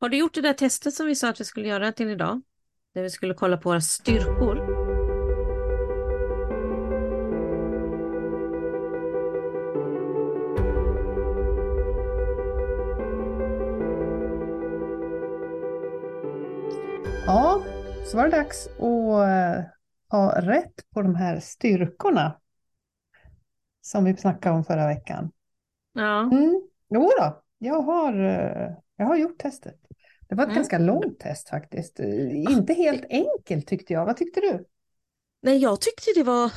Har du gjort det där testet som vi sa att vi skulle göra till idag? Där vi skulle kolla på våra styrkor. Ja, så var det dags att eh, ha rätt på de här styrkorna som vi snackade om förra veckan. Ja, Mm. Jo då, jag har, eh, jag har gjort testet. Det var ett Mm. ganska långt test faktiskt. Eh, Inte helt enkelt tyckte jag. Vad tyckte du? nej jag tyckte det var,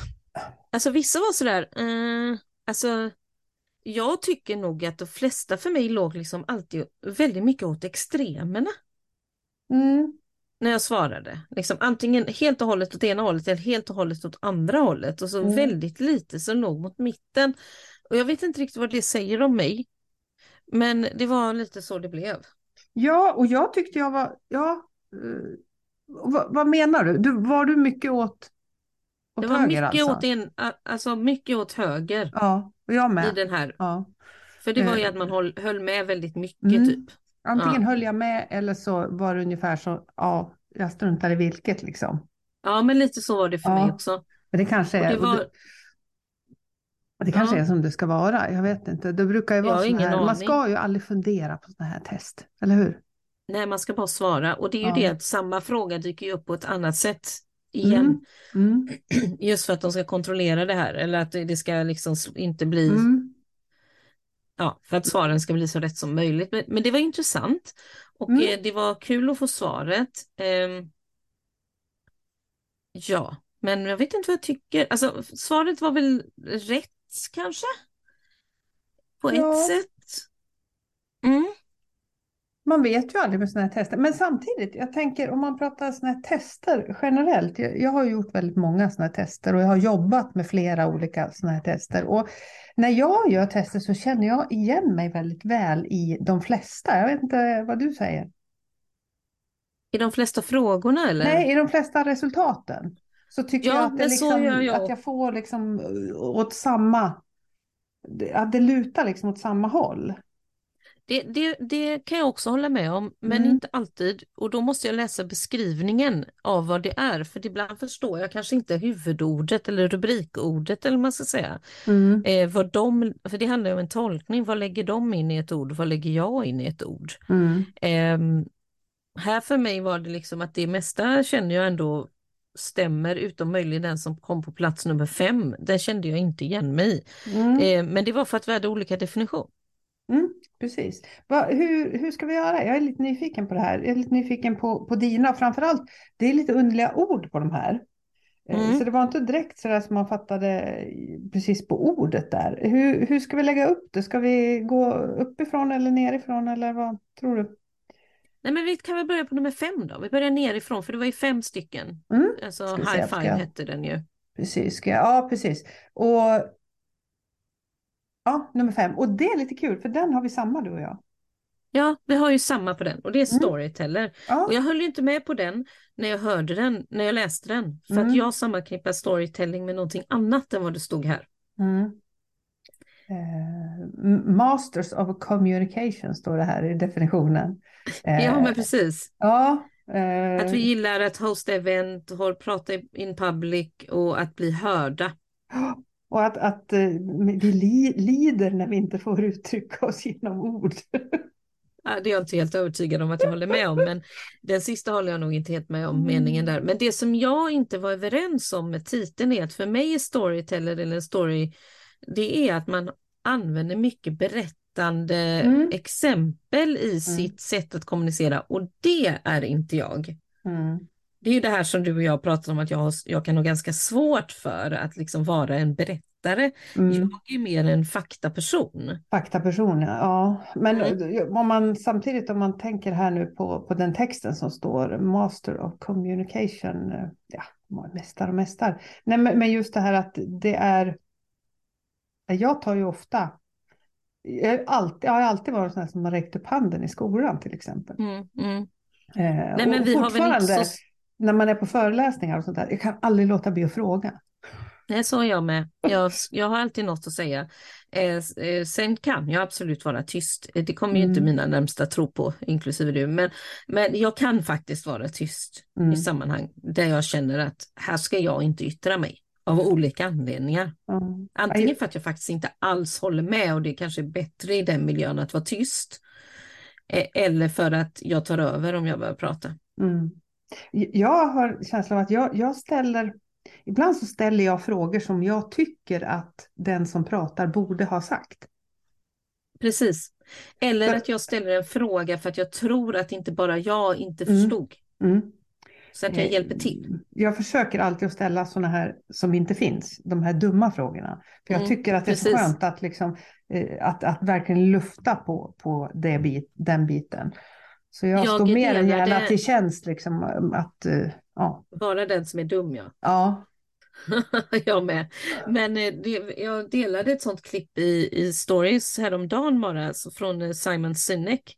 alltså vissa var sådär, eh, alltså jag tycker nog att de flesta för mig låg liksom alltid väldigt mycket åt extremerna. Mm. när jag svarade. Liksom antingen helt och hållet åt ena hållet eller helt och hållet åt andra hållet och så Mm. väldigt lite som låg mot mitten. Och jag vet inte riktigt vad det säger om mig. Men det var lite så det blev. Ja, och jag tyckte jag var, ja, eh, vad, vad menar du? du? Var du mycket åt, åt Det var höger mycket alltså? åt a- alltså mycket åt höger Ja, och jag i med. den här. Ja. För det var ju Eh. att man höll, höll med väldigt mycket Mm. typ. Antingen Ja. höll jag med eller så var det ungefär så, ja, jag struntar i vilket liksom. Ja men lite så var det för Ja. mig också. Men det kanske Och är, det var, det, och det kanske Ja. är som det ska vara, jag vet inte. Det brukar ju vara ingen här, man aning. ska ju aldrig fundera på sådana här test, eller hur? nej man ska bara svara och det är ju Ja. det att samma fråga dyker upp på ett annat sätt igen. Mm. Mm. Just för att de ska kontrollera det här eller att det det ska liksom inte bli, Mm. ja, för att svaren ska bli så rätt som möjligt. Men, men det var intressant och Mm. eh, det var kul att få svaret. Ehm, ja, men jag vet inte vad jag tycker. Alltså svaret var väl rätt kanske? På Ja. ett sätt. Mm. Man vet ju aldrig med sådana här tester. Men samtidigt, jag tänker om man pratar sådana här tester generellt. Jag, jag har gjort väldigt många sådana här tester och jag har jobbat med flera olika sådana här tester. Och när jag gör tester så känner jag igen mig väldigt väl i de flesta. Jag vet inte vad du säger. I de flesta frågorna eller? Nej, i de flesta resultaten. Så tycker Ja, jag att, det liksom, gör jag att jag får liksom åt samma... Att det lutar liksom åt samma håll. Det, det, det kan jag också hålla med om, men Mm. inte alltid. Och då måste jag läsa beskrivningen av vad det är, för ibland förstår jag kanske inte huvudordet eller rubrikordet eller vad man ska säga. Mm. Eh, vad de, för det handlar om en tolkning, vad lägger de in i ett ord, vad lägger jag in i ett ord? Mm. Ehm, här för mig var det liksom att det mesta känner jag ändå stämmer, utom möjligen den som kom på plats nummer fem. Den kände jag inte igen mig i. Mm. Eh, men det var för att vi hade olika definition. Mm, precis. Va, hur, hur ska vi göra? Jag är lite nyfiken på det här. Jag är lite nyfiken på, på dina och framförallt, det är lite underliga ord på de här. Eh, Mm. Så det var inte direkt sådär som man fattade precis på ordet där. Hur, hur ska vi lägga upp det? Ska vi gå uppifrån eller nerifrån eller vad tror du? Nej men vi kan väl börja på nummer fem då. Vi börjar nerifrån för det var ju fem stycken. Mm, Alltså Ska vi se, High ska Five jag- hette den ju. precis, ska jag, ja precis. Och ja, nummer fem. Och det är lite kul för den har vi samma du och jag. Ja, vi har ju samma på den och det är Mm. Storyteller. Ja, Och jag höll ju inte med på den när jag hörde den, när jag läste den. För Mm. att jag sammanknippar storytelling med någonting annat än vad det stod här. Mm. Eh, Masters of Communication står det här i definitionen. Eh, Ja men precis. ja, eh, Att vi gillar att hosta event, och prata in public och att bli hörda. och att, att eh, vi li, lider när vi inte får uttrycka oss genom ord. Ja, det är jag inte helt övertygad om att jag håller med om, men den sista håller jag nog inte helt med om Mm. meningen där. Men det som jag inte var överens om med titeln är att för mig är storyteller eller story, det är att man använder mycket berättande Mm. exempel i sitt sätt att kommunicera och det är inte jag. Mm. Det är ju det här som du och jag pratar om att jag, har, jag kan ha ganska svårt för att liksom vara en berättare. Mm. Jag är mer en faktaperson. Faktaperson, ja. Men Mm. om man samtidigt om man tänker här nu på, på den texten som står Master of Communication, eh, ja, mästare och mästare. Nej, men just det här att det är, jag tar ju ofta, jag, har alltid, jag har alltid varit sån som har räckt upp handen i skolan till exempel. Mm, mm. Eh, Nej, men vi har väl inte så... när man är på föreläsningar och sånt där, jag kan aldrig låta bli att fråga. Nej, så är jag med. Jag, jag har alltid något att säga. Eh, eh, sen kan jag absolut vara tyst. Eh, det kommer ju inte Mm. mina närmsta tro på, inklusive du. Men, men jag kan faktiskt vara tyst Mm. i sammanhang där jag känner att här ska jag inte yttra mig. Av olika anledningar. Ja. Antingen för att jag faktiskt inte alls håller med och det kanske är bättre i den miljön att vara tyst. Eh, Eller för att jag tar över om jag börjar prata. Mm. Jag har känslan av att jag, jag ställer, ibland så ställer jag frågor som jag tycker att den som pratar borde ha sagt. Precis. Eller För- att jag ställer en fråga för att jag tror att inte bara jag inte Mm. förstod. Mm. Så att jag hjälper till. Jag försöker alltid att ställa sådana här som inte finns, de här dumma frågorna. För jag Mm, tycker att det är så precis. skönt att, liksom, eh, att, att verkligen lufta på, på det bit, den biten. Så jag, Jag står mer än gärna till tjänst liksom, att, eh, ja, Vara den som är dum ja. ja, jag med. Men eh, det, jag delade ett sånt klipp i, i stories häromdagen bara, alltså från eh, Simon Sinek.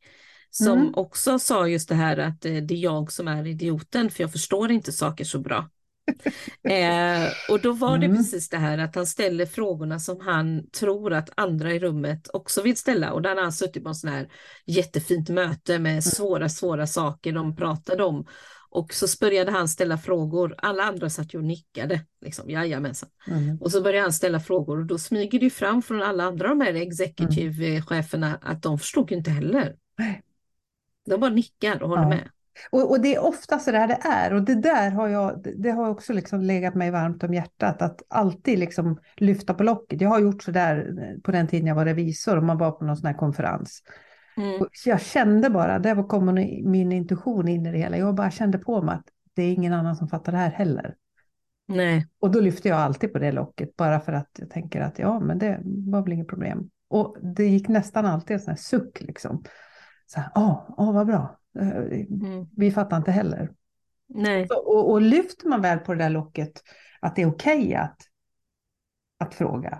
Som Mm. också sa just det här att eh, det är jag som är idioten för jag förstår inte saker så bra. eh, och då var det Mm. precis det här att han ställer frågorna som han tror att andra i rummet också vill ställa. Och där har han suttit på en sån här jättefint möte med svåra, svåra saker de pratade om. Och så började han ställa frågor. Alla andra satt ju och nickade. Liksom, Jajamensan. mm, Och så började han ställa frågor och då smyger det fram från alla andra de här executive-cheferna att de förstod inte heller. Nej. De bara nickar och håller Ja. med. Och, och det är ofta så där det är. Och det där har jag, det- har också liksom legat mig varmt om hjärtat. Att alltid liksom lyfta på locket. Jag har gjort så där på den tiden jag var revisor och man var på någon sån här konferens. Mm. Och jag kände bara, där kom min intuition in i det hela. Jag bara kände på mig att det är ingen annan som fattar det här heller. Nej, Och då lyfte jag alltid på det locket bara för att jag tänker att ja, men det var väl inget problem. Och det gick nästan alltid en sån här suck liksom. Så här, åh, åh vad bra. Eh, mm. Vi fattar inte heller. nej. Så- Och, och lyfter man väl på det där locket att det är okej att, att fråga,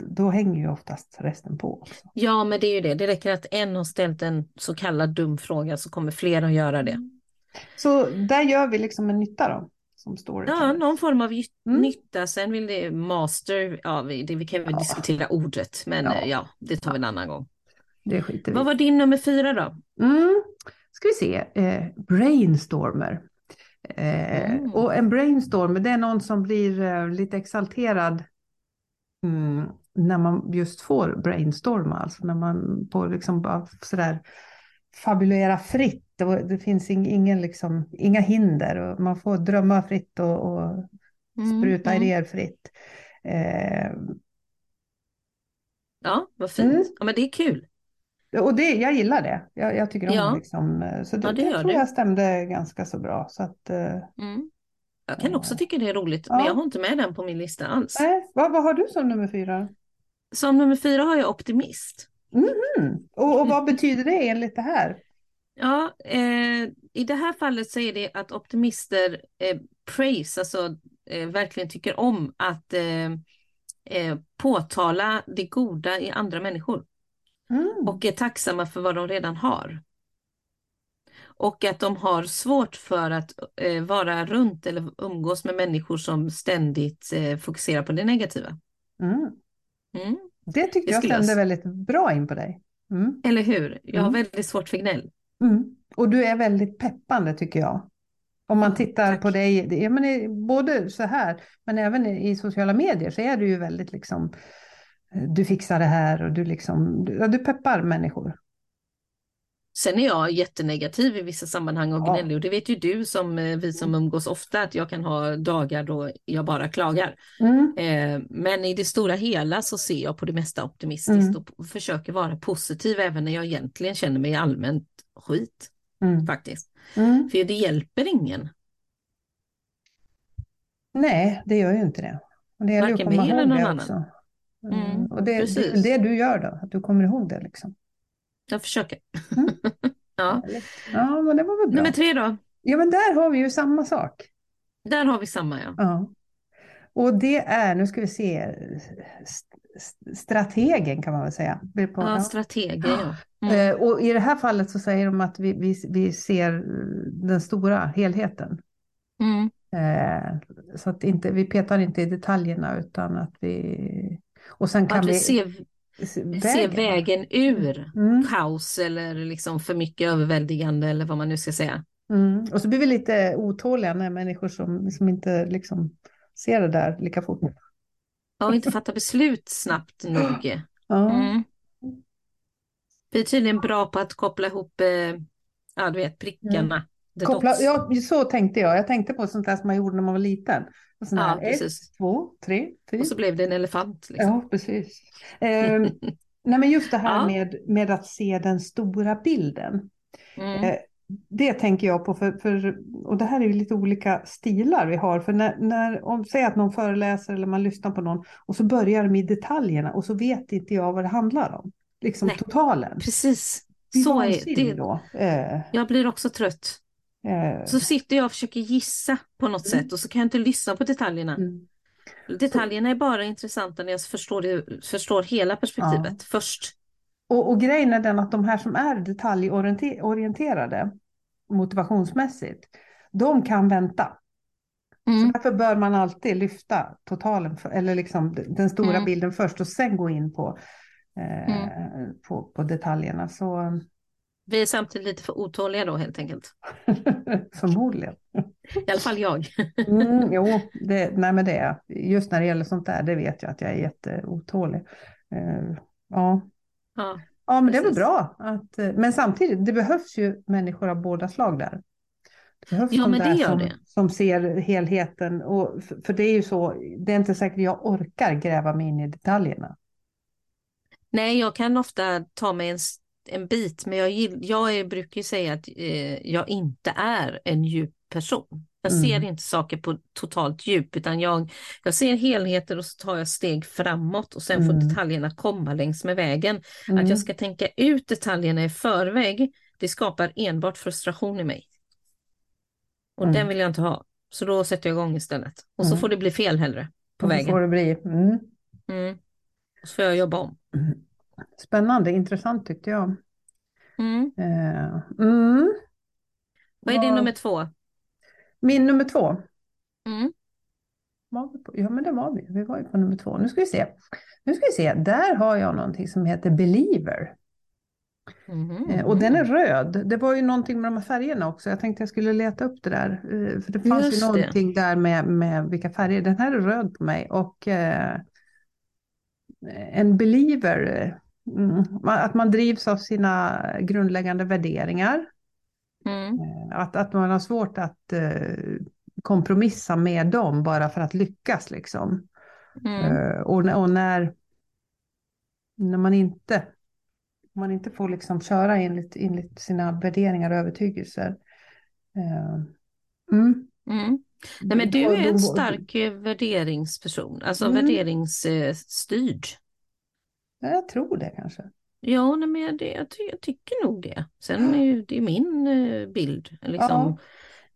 då hänger ju oftast resten på. Också. Ja, men det är ju det. Det räcker att en har ställt en så kallad dum fråga så kommer fler att göra det. Så där gör vi liksom en nytta då, som står Ja, någon form av Mm. nytta. Sen vill det master, ja, vi, det, vi kan väl Ja. diskutera ordet, men Ja. ja, ja det tar vi en annan gång. Det skiter vi Vad var din nummer fyra då? Mm. Ska vi se, eh, brainstormer. Eh, Mm. Och en brainstormer, det är någon som blir eh, lite exalterad mm, när man just får brainstorma, alltså när man får liksom bara sådär fabulera fritt. Det, det finns ing, ingen liksom, inga hinder och man får drömma fritt och, och spruta Mm, mm. idéer fritt. Eh, Ja, vad fint. Mm. Ja, men det är kul. Och det, jag gillar det. Jag, jag tycker om Ja. liksom, eh, så det, Ja, det det tror det. jag stämde ganska så bra. Så att, eh, Mm. Jag kan också Ja. tycka det är roligt, Ja. men jag har inte med den på min lista alls. nej, vad, vad har du som nummer fyra? Som nummer fyra har jag optimist. Mm. Och, och vad betyder det enligt det här? Ja, eh, i det här fallet så är det att optimister eh, praise, alltså eh, verkligen tycker om att eh, eh, påtala det goda i andra människor Mm. och är tacksamma för vad de redan har. Och att de har svårt för att eh, vara runt eller umgås med människor som ständigt eh, fokuserar på det negativa. Mm. Mm. Det tyckte Det jag jag stämde s- väldigt bra in på dig. Mm. Eller hur? Jag har Mm. väldigt svårt för gnäll. Mm. Och du är väldigt peppande tycker jag. Om man Ja, tittar på dig, ja, men både så här, men även i, sociala medier så är du ju väldigt liksom, du fixar det här och du liksom, du, ja, du peppar människor. Sen är jag jättenegativ i vissa sammanhang och Ja. gnällig och det vet ju du som eh, vi som umgås ofta att jag kan ha dagar då jag bara klagar. Mm. Eh, men i det stora hela så ser jag på det mesta optimistiskt Mm. och försöker vara positiv även när jag egentligen känner mig allmänt skit Mm. faktiskt. Mm. För det hjälper ingen. Nej, det gör ju inte det. Och det gäller Varken mig eller någon annan. Mm, och det, är det du gör då, att du kommer ihåg det liksom. Jag försöker. Mm. ja. Ja, men det var väl bra. Nummer tre då. Ja, men där har vi ju samma sak. Där har vi samma ja. Ja. Och det är, nu ska vi se, st- st- strategen kan man väl säga. På- Ja, strateger ja. Mm. Eh, Och i det här fallet så säger de att vi, vi, vi ser eh, den stora helheten. Mm. Eh, så att inte, vi petar inte i detaljerna utan att vi... Och sen kan vi vi... ser, se vägen ur Mm. kaos eller liksom för mycket överväldigande eller vad man nu ska säga. Mm. Och så blir vi lite otåliga när människor som, som inte liksom ser det där lika fort. Ja, och inte fatta beslut snabbt nog. Ja. Mm. Vi är tydligen bra på att koppla ihop, eh, ja du vet, prickarna. The Koppla, dots. ja, så tänkte jag. Jag tänkte på sånt där som man gjorde när man var liten. Och sån Ja, här, ett, precis. två, tre, fyra. Och så blev det en elefant. Liksom. Ja, precis. Ehm, nej, men just det här Ja. med, med att se den stora bilden. Mm. Eh, Det tänker jag på, för, för, och det här är ju lite olika stilar vi har. För när, när om, säg att någon föreläser eller man lyssnar på någon och så börjar de i detaljerna och så vet inte jag vad det handlar om. Liksom Nej. totalen. Precis, så är det. då. Eh, Jag blir också trött. Eh, Så sitter jag och försöker gissa på något Mm. sätt och så kan jag inte lyssna på detaljerna. mm. Detaljerna är bara intressanta när jag förstår, det, förstår hela perspektivet först. och, och grejen är den att de här som är detaljorienterade motivationsmässigt, de kan vänta. Så Mm. därför bör man alltid lyfta totalen, för, eller liksom den stora Mm. bilden först och sen gå in på, eh, på, på detaljerna. Så Vi är samtidigt lite för otåliga då helt enkelt. förmodligen. I alla fall jag. Mm, jo, det, nej men det är just när det gäller sånt där, det vet jag att jag är jätteotålig. Eh, ja. Ja, ja, men det är väl precis. bra. Att, eh, men samtidigt, det behövs ju människor av båda slag där. Det behövs Ja, men det gör som, det. som ser helheten. Och, för, för det är ju så, det är inte säkert jag orkar gräva mig in i detaljerna. Nej, jag kan ofta ta mig en, en bit, men jag, gill, jag är, brukar ju säga att eh, jag inte är en djup person. Jag Mm. ser inte saker på totalt djup, utan jag, jag ser helheter och så tar jag steg framåt och sen får Mm. detaljerna komma längs med vägen. Att Mm. jag ska tänka ut detaljerna i förväg, det skapar enbart frustration i mig. Och Mm. den vill jag inte ha. Så då sätter jag igång istället. Och så Mm. får det bli fel hellre på Och så vägen. får det bli. Mm. Mm. Och så får jag jobba om. Spännande, intressant tyckte jag. Mm. Eh, mm. Vad är din nummer två? Min nummer två. Mm. Ja, men det var vi. Vi var ju på nummer två. Nu ska vi se. Nu ska vi se. Där har jag någonting som heter Believer. Eh, och den är röd. Det var ju någonting med de här färgerna också. Jag tänkte jag skulle leta upp det där. Eh, för det fanns Just ju det. någonting där med, med vilka färger. Den här är röd på mig. Och eh, en believer. Mm, att man drivs av sina grundläggande värderingar. Mm. Eh, Att, att man har svårt att eh, kompromissa med dem bara för att lyckas. Liksom. Mm. Eh, och, när- och när, när man inte, man inte får liksom köra enligt, enligt sina värderingar och övertygelser. Mm. Mm. Nej, men du Då- är en stark värderingsperson, alltså Mm. värderingsstyrd. Ja, Jag tror det kanske. Ja, nej, men det, jag, jag tycker nog det. Sen är ju det är min eh, bild. Liksom.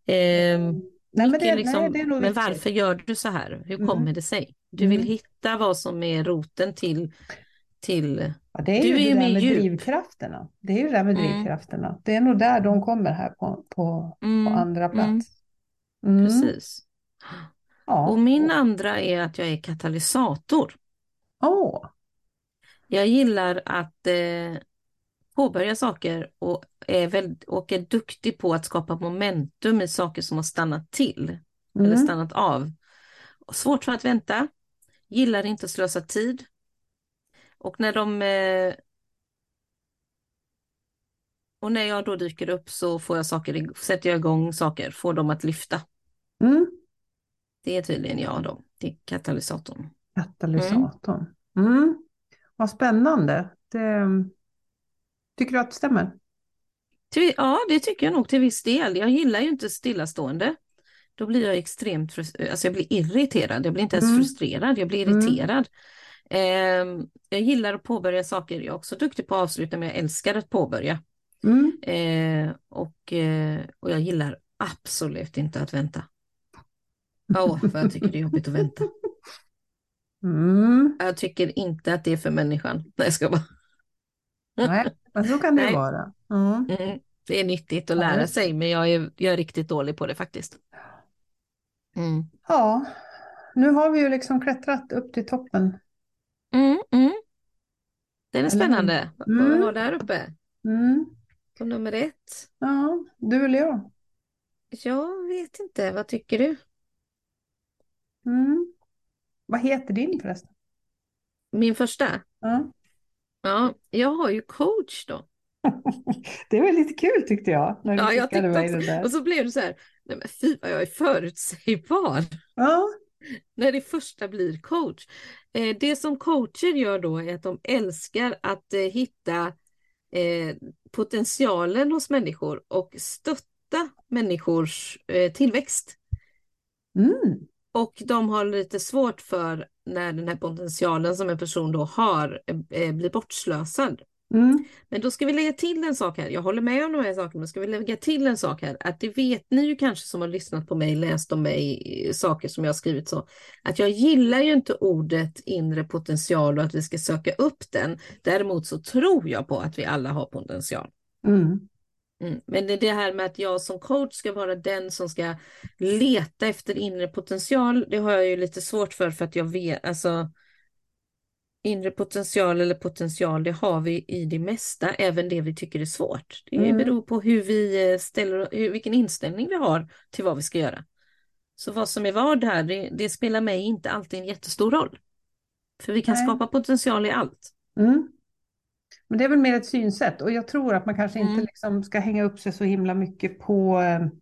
Ehm, Nej, men det, liksom, nej, det är nog men varför gör du så här? Hur Mm. kommer det sig? Du vill Mm. hitta vad som är roten till, till Ja, det är Du ju är det ju där med djup. drivkrafterna. Det är ju det där med Mm. drivkrafterna. Det är nog där de kommer här på, på, mm, på andra mm, plats. Mm. precis. Ja. Och min andra är att jag är katalysator. Åh. Jag gillar att eh, påbörja saker och är, väl, och är duktig på att skapa momentum i saker som har stannat till eller Mm. stannat av. Svårt för att vänta, gillar inte att slösa tid. Och när de eh, och när jag då dyker upp så får jag saker, sätter jag igång saker, får dem att lyfta. Mm. Det är tydligen jag då, det är katalysatorn. Katalysatorn. Mm. Vad spännande. Det, tycker du att det stämmer? Ja, det tycker jag nog till viss del. Jag gillar ju inte stillastående. Då blir jag extremt alltså jag blir irriterad. Jag blir inte ens Mm. frustrerad, jag blir Mm. irriterad. Ehm, jag gillar att påbörja saker. Jag är också duktig på att avsluta, men jag älskar att påbörja. Mm. Eh, och, eh, och jag gillar absolut inte att vänta. Åh, vad jag tycker det är jobbigt att vänta. Mm. Jag tycker inte att det är för människan. Nej, jag ska bara. Nej, men så kan det Nej. vara. Mm. Mm, det är nyttigt att lära sig, men jag är, jag är riktigt dålig på det faktiskt. Mm. Ja, nu har vi ju liksom klättrat upp till toppen. Mm, mm. Den är spännande. Vad Mm. vi har där uppe Mm. på nummer ett. Ja, du eller jag? Jag vet inte, vad tycker du? Mm. Vad heter din förresten? Min första? Ja. Ja, jag har ju coach då. Det var lite kul tyckte jag, när du Ja, jag tyckte mig det också. där. Och så blev det så här, nej men fy vad jag är förutsägbar. Ja, när det första blir coach. Eh, det som coacher gör då är att de älskar att eh, hitta eh, potentialen hos människor och stötta människors tillväxt. mm. Och de har lite svårt för när den här potentialen som en person då har eh, eh, blir bortslösad. Mm. Men då ska vi lägga till en sak här. Jag håller med om de här sakerna, men ska vi lägga till en sak här? Att det vet ni ju kanske som har lyssnat på mig, läst om mig, eh, saker som jag har skrivit så. Att jag gillar ju inte ordet inre potential och att vi ska söka upp den. Däremot så tror jag på att vi alla har potential. Mm. Mm. Men det är det här med att jag som coach ska vara den som ska leta efter inre potential. Det har jag ju lite svårt för för att jag vet, alltså inre potential eller potential, det har vi i det mesta, även det vi tycker är svårt. Det Mm. beror på hur vi eh, ställer, hur, vilken inställning vi har till vad vi ska göra. Så vad som är vad här, det, det spelar mig inte alltid en jättestor roll. För vi kan Nej. skapa potential i allt. Mm. Men det är väl mer ett synsätt och jag tror att man kanske inte Mm. liksom ska hänga upp sig så himla mycket på,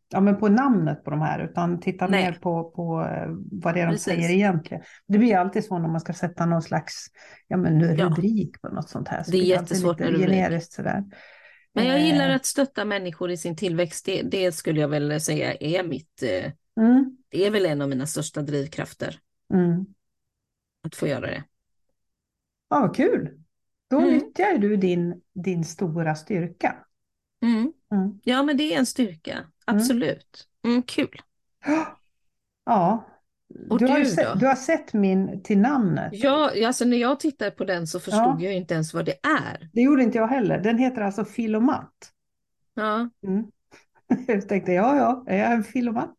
ja, men på namnet på de här utan titta Nej. mer på, på eh, vad det är de Precis. säger egentligen. Det blir alltid så när man ska sätta någon slags ja, men Ja. rubrik på något sånt här. Så Det är jättesvårt med rubrik. generiskt sådär. Men jag gillar Eh, att stötta människor i sin tillväxt. Det, det skulle jag väl säga är mitt, eh, Mm, det är väl en av mina största drivkrafter mm. att få göra det. Ja, vad kul. Då Mm. nyttjar du din, din stora styrka. Mm. Mm. Ja, men det är en styrka. Absolut. Mm, kul. Ja, Och du har, ju du sett, du har sett min till namnet. Ja, alltså när jag tittar på den så förstod Ja. jag inte ens vad det är. Det gjorde inte jag heller. Den heter alltså Filomat. Ja, Mm. Jag tänkte, ja, ja, är jag en filomat?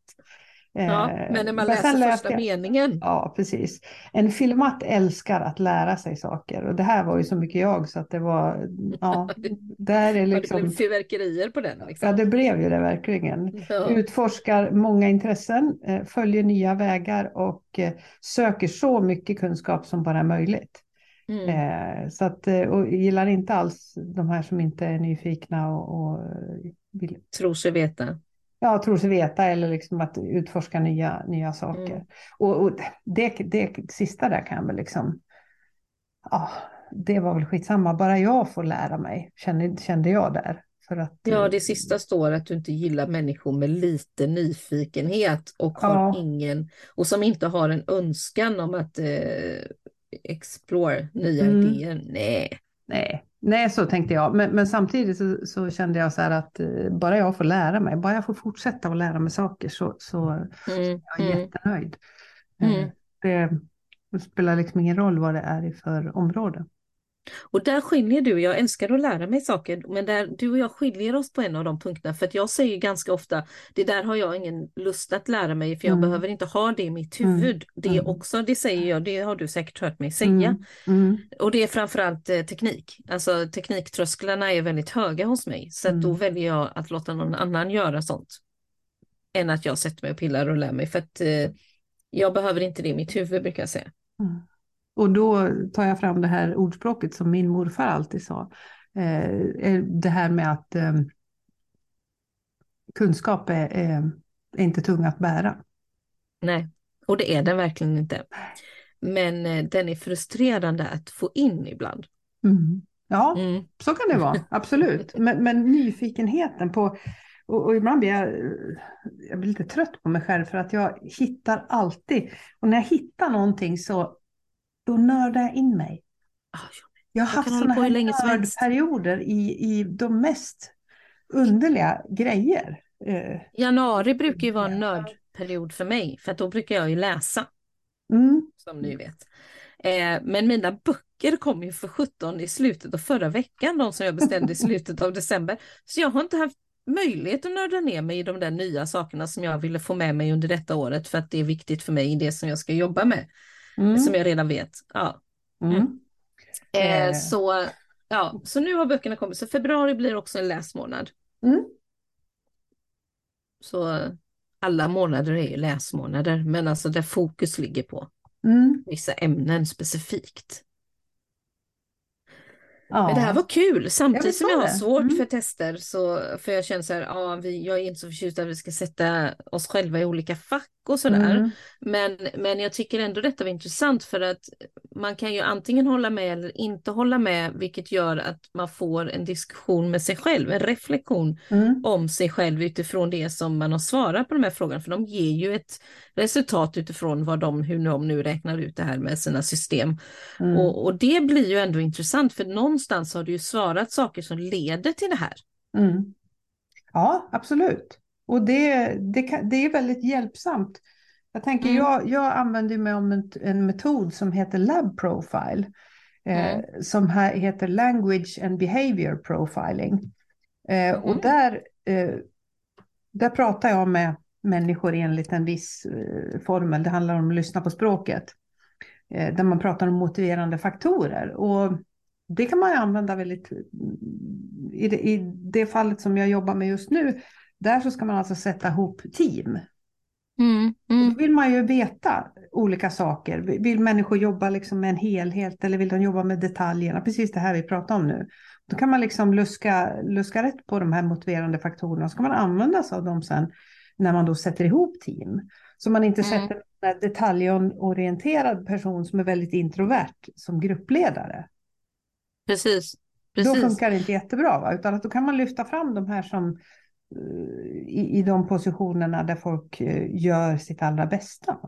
Ja. Eh, men när man läser första jag- meningen. Ja, precis. En filomat älskar att lära sig saker och det här var ju så mycket jag så att det var, ja, det här är Ja, det liksom, blev fyrverkerier på den. ja Liksom. det blev ju det verkligen. Ja. Utforskar många intressen, eh, följer nya vägar och eh, söker så mycket kunskap som bara är möjligt. Mm. Så att, och gillar inte alls de här som inte är nyfikna och, och vill Tror sig veta. Ja, tror sig veta eller liksom att utforska nya, nya saker. Mm. Och, och det, det sista där kan väl liksom, ja, det var väl skitsamma, bara jag får lära mig, kände, kände jag där. För att, Ja, det sista står att du inte gillar människor med lite nyfikenhet och Ja. har ingen och som inte har en önskan om att eh, explore nya Mm. idéer. Nej. Nej, nej, så tänkte jag. Men, men samtidigt så, så kände jag så här att eh, bara jag får lära mig, bara jag får fortsätta att lära mig saker så, så är Mm, jag mm, jättenöjd. Eh, mm. Det, det spelar liksom ingen roll vad det är i för område. Och där skiljer du, jag älskar att lära mig saker, men där du och jag skiljer oss på en av de punkterna. För att jag säger ganska ofta, det där har jag ingen lust att lära mig, för jag Mm. behöver inte ha det i mitt Mm, huvud. Det mm. också, det säger jag, det har du säkert hört mig säga. Mm, mm, Och det är framförallt eh, teknik. Alltså tekniktrösklarna är väldigt höga hos mig. Så att då Mm. väljer jag att låta någon annan göra sånt. Än att jag sätter mig och pillar och lär mig. För att eh, jag behöver inte det i mitt huvud brukar jag säga. Och då tar jag fram det här ordspråket som min morfar alltid sa. Eh, eh, det här med att eh, kunskap är, är, är inte tung att bära. Nej, och det är den verkligen inte. Men eh, den är frustrerande att få in ibland. Mm. Ja, Mm. så kan det vara, absolut. Men, men nyfikenheten på, och, och ibland blir jag, jag blir lite trött på mig själv för att jag hittar alltid, och när jag hittar någonting så då nördar jag in mig. Ah, Jag har haft sådana här nördperioder i, i de mest underliga grejer. Eh, Januari brukar ju vara en nördperiod för mig, för då brukar jag ju läsa, Mm, som ni vet. Eh, men mina böcker kom ju för 17 i slutet av förra veckan, de som jag beställde i slutet av december. Så jag har inte haft möjlighet att nörda ner mig i de där nya sakerna som jag ville få med mig under detta året för att det är viktigt för mig i det som jag ska jobba med. Mm. Som jag redan vet. Ja. Mm. Eh, eh. så, ja, så nu har böckerna kommit, så februari blir också en läsmånad. Mm. Så alla månader är ju läsmånader, men alltså där fokus ligger på mm. vissa ämnen specifikt. Ja. Men det här var kul, samtidigt som jag har svårt mm. för tester, så, för jag känner så här, ja, vi, jag är inte så förtjust att vi ska sätta oss själva i olika fack och sådär. Mm. Men, men jag tycker ändå detta var intressant för att man kan ju antingen hålla med eller inte hålla med, vilket gör att man får en diskussion med sig själv, en reflektion mm. om sig själv utifrån det som man har svarat på de här frågorna, för de ger ju ett resultat utifrån vad de, hur de nu räknar ut det här med sina system. Mm. Och, och, det blir ju ändå intressant, för någonstans har du ju svarat saker som leder till det här. Mm. Ja, absolut. Och det, det, kan, det är väldigt hjälpsamt. Jag tänker, mm. jag, jag använder mig av en, en metod som heter Lab Profile. Eh, mm. som här heter Language and Behavior Profiling. Eh, mm. Och där, eh, där pratar jag med människor enligt en viss eh, formel. Det handlar om att lyssna på språket. Eh, där man pratar om motiverande faktorer. Och det kan man använda väldigt... I det, I det fallet som jag jobbar med just nu där så ska man alltså sätta ihop team. Mm, mm. Då vill man ju veta olika saker. Vill människor jobba liksom med en helhet eller vill de jobba med detaljerna? Precis det här vi pratar om nu. Då kan man liksom luska, luska rätt på de här motiverande faktorerna. Så kan man använda sig av dem sen när man då sätter ihop team. Så man inte mm. sätter en detaljorienterad person som är väldigt introvert som gruppledare. Precis. Precis. Då funkar det inte jättebra, va? utan att då kan man lyfta fram de här som i, i de positionerna där folk eh, gör sitt allra bästa.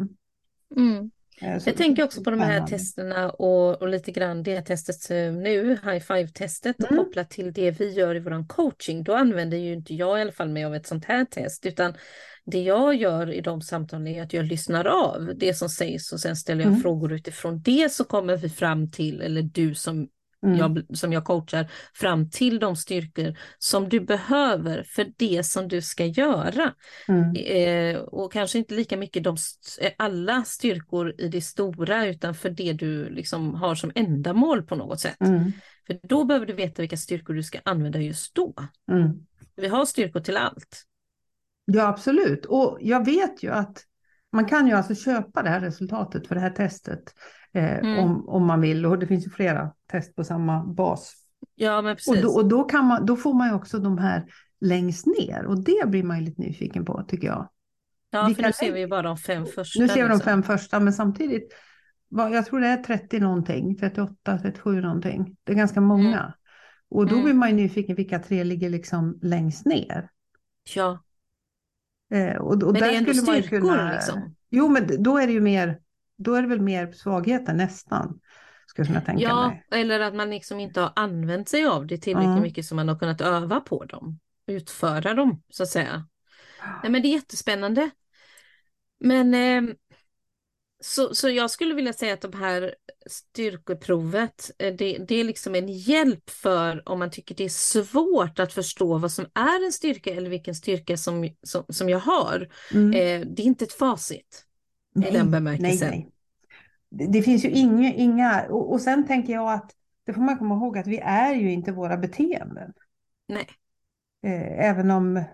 Mm. Eh, jag tänker också på de här testerna och, och lite grann det testet nu, high five-testet mm. kopplat till det vi gör i vår coaching. Då använder ju inte jag i alla fall mig av ett sånt här test, utan det jag gör i de samtalen är att jag lyssnar av det som sägs och sen ställer jag mm. frågor utifrån det så kommer vi fram till, eller du som Mm. Jag, som jag coachar fram till de styrkor som du behöver för det som du ska göra. Mm. Eh, och kanske inte lika mycket de, eh, alla styrkor i det stora utan för det du liksom har som ändamål på något sätt. Mm. För då behöver du veta vilka styrkor du ska använda just då. Mm. Vi har styrkor till allt. Ja absolut och jag vet ju att man kan ju alltså köpa det här resultatet för det här testet eh, mm. om, om man vill. Och det finns ju flera test på samma bas. Ja, men precis. Och, då, och då, kan man, då får man ju också de här längst ner och det blir man ju lite nyfiken på tycker jag. Ja, Vilka för nu ser vi ju bara de fem första. Nu ser vi liksom. de fem första, men samtidigt, jag tror det är 30 någonting, 38, 37 någonting. Det är ganska många. Mm. Och då mm. blir man ju nyfiken vilka tre ligger liksom längst ner. Ja. Eh, och, och men det är ändå styrkor kunna, liksom. Jo, men då är det ju mer, då är det väl mer svagheten nästan. Skulle jag tänka ja, mig. eller att man liksom inte har använt sig av det tillräckligt mm. mycket som man har kunnat öva på dem. Utföra dem, så att säga. Nej, men det är jättespännande. Men eh, så, så jag skulle vilja säga att de här styrkeprovet, eh, det, det är liksom en hjälp för om man tycker det är svårt att förstå vad som är en styrka eller vilken styrka som, som, som jag har. Mm. Eh, det är inte ett facit nej, i den bemärkelsen. Nej, nej. Det finns ju inga, inga och, och sen tänker jag att det får man komma ihåg att vi är ju inte våra beteenden. Nej. Eh, även om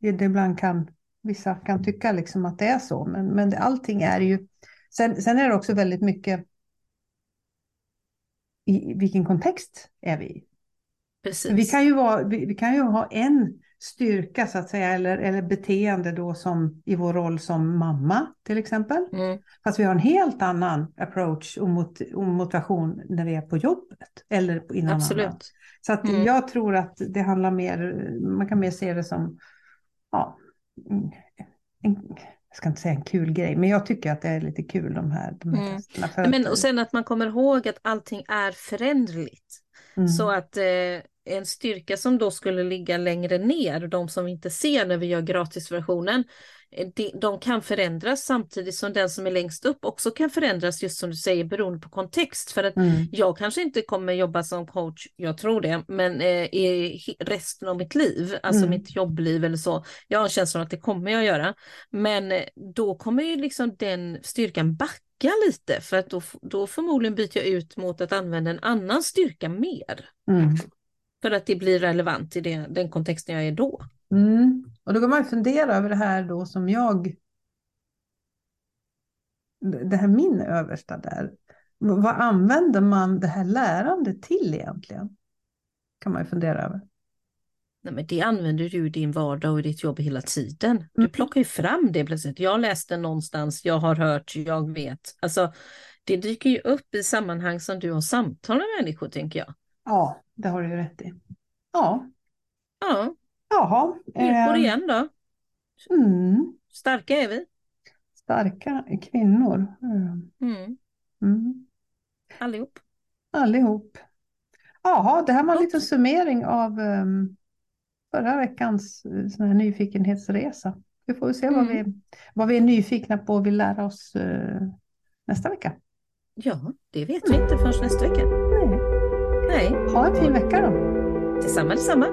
det ibland kan Vissa kan tycka liksom att det är så, men, men allting är ju... Sen, sen är det också väldigt mycket i vilken kontext är vi i. Precis. Vi kan ju, vara, vi, vi, kan ju ha en styrka så att säga, eller, eller beteende då som i vår roll som mamma till exempel. Mm. Fast vi har en helt annan approach och, mot, och motivation när vi är på jobbet eller inom Absolut. Annan. Så att mm. jag tror att det handlar mer, man kan mer se det som ja, en, jag ska inte säga en kul grej, men jag tycker att det är lite kul de här, de här mm. testerna. men, och sen att man kommer ihåg att allting är förändligt. Mm. Så att eh, en styrka som då skulle ligga längre ner, de som vi inte ser när vi gör gratisversionen, eh, de, de kan förändras samtidigt som den som är längst upp också kan förändras just som du säger beroende på kontext. För att Mm. jag kanske inte kommer jobba som coach, jag tror det, men eh, i resten av mitt liv, alltså Mm. mitt jobbliv eller så. Jag har en känsla av att det kommer jag göra. Men eh, då kommer ju liksom den styrkan backa lite för att då, då förmodligen byter jag ut mot att använda en annan styrka mer. Mm. För att det blir relevant i det, den kontexten jag är då. Mm. Och då kan man ju fundera över det här då som jag, det här min översta där. Vad använder man det här lärandet till egentligen? Kan man ju fundera över. Nej, men det använder du i din vardag och i ditt jobb hela tiden. Du Mm. plockar ju fram det plötsligt. Jag läste någonstans, jag har hört, jag vet. Alltså, det dyker ju upp i sammanhang som du har samtal med människor, tänker jag. Ja, det har du ju rätt i. Ja, Ja, jaha. villkor eh, igen då. Mm, Starka är vi. starka kvinnor. Mm, Mm, Mm, allihop. allihop. Jaha, det här var en Gott. liten summering av um, förra veckans uh, sån här nyfikenhetsresa. Vi får se vad, Mm. vi, vad vi är nyfikna på och vill lära oss uh, nästa vecka. Ja, det vet vi inte förrän nästa vecka. Nej. Nej, Ha en fin vecka då. detsamma, detsamma.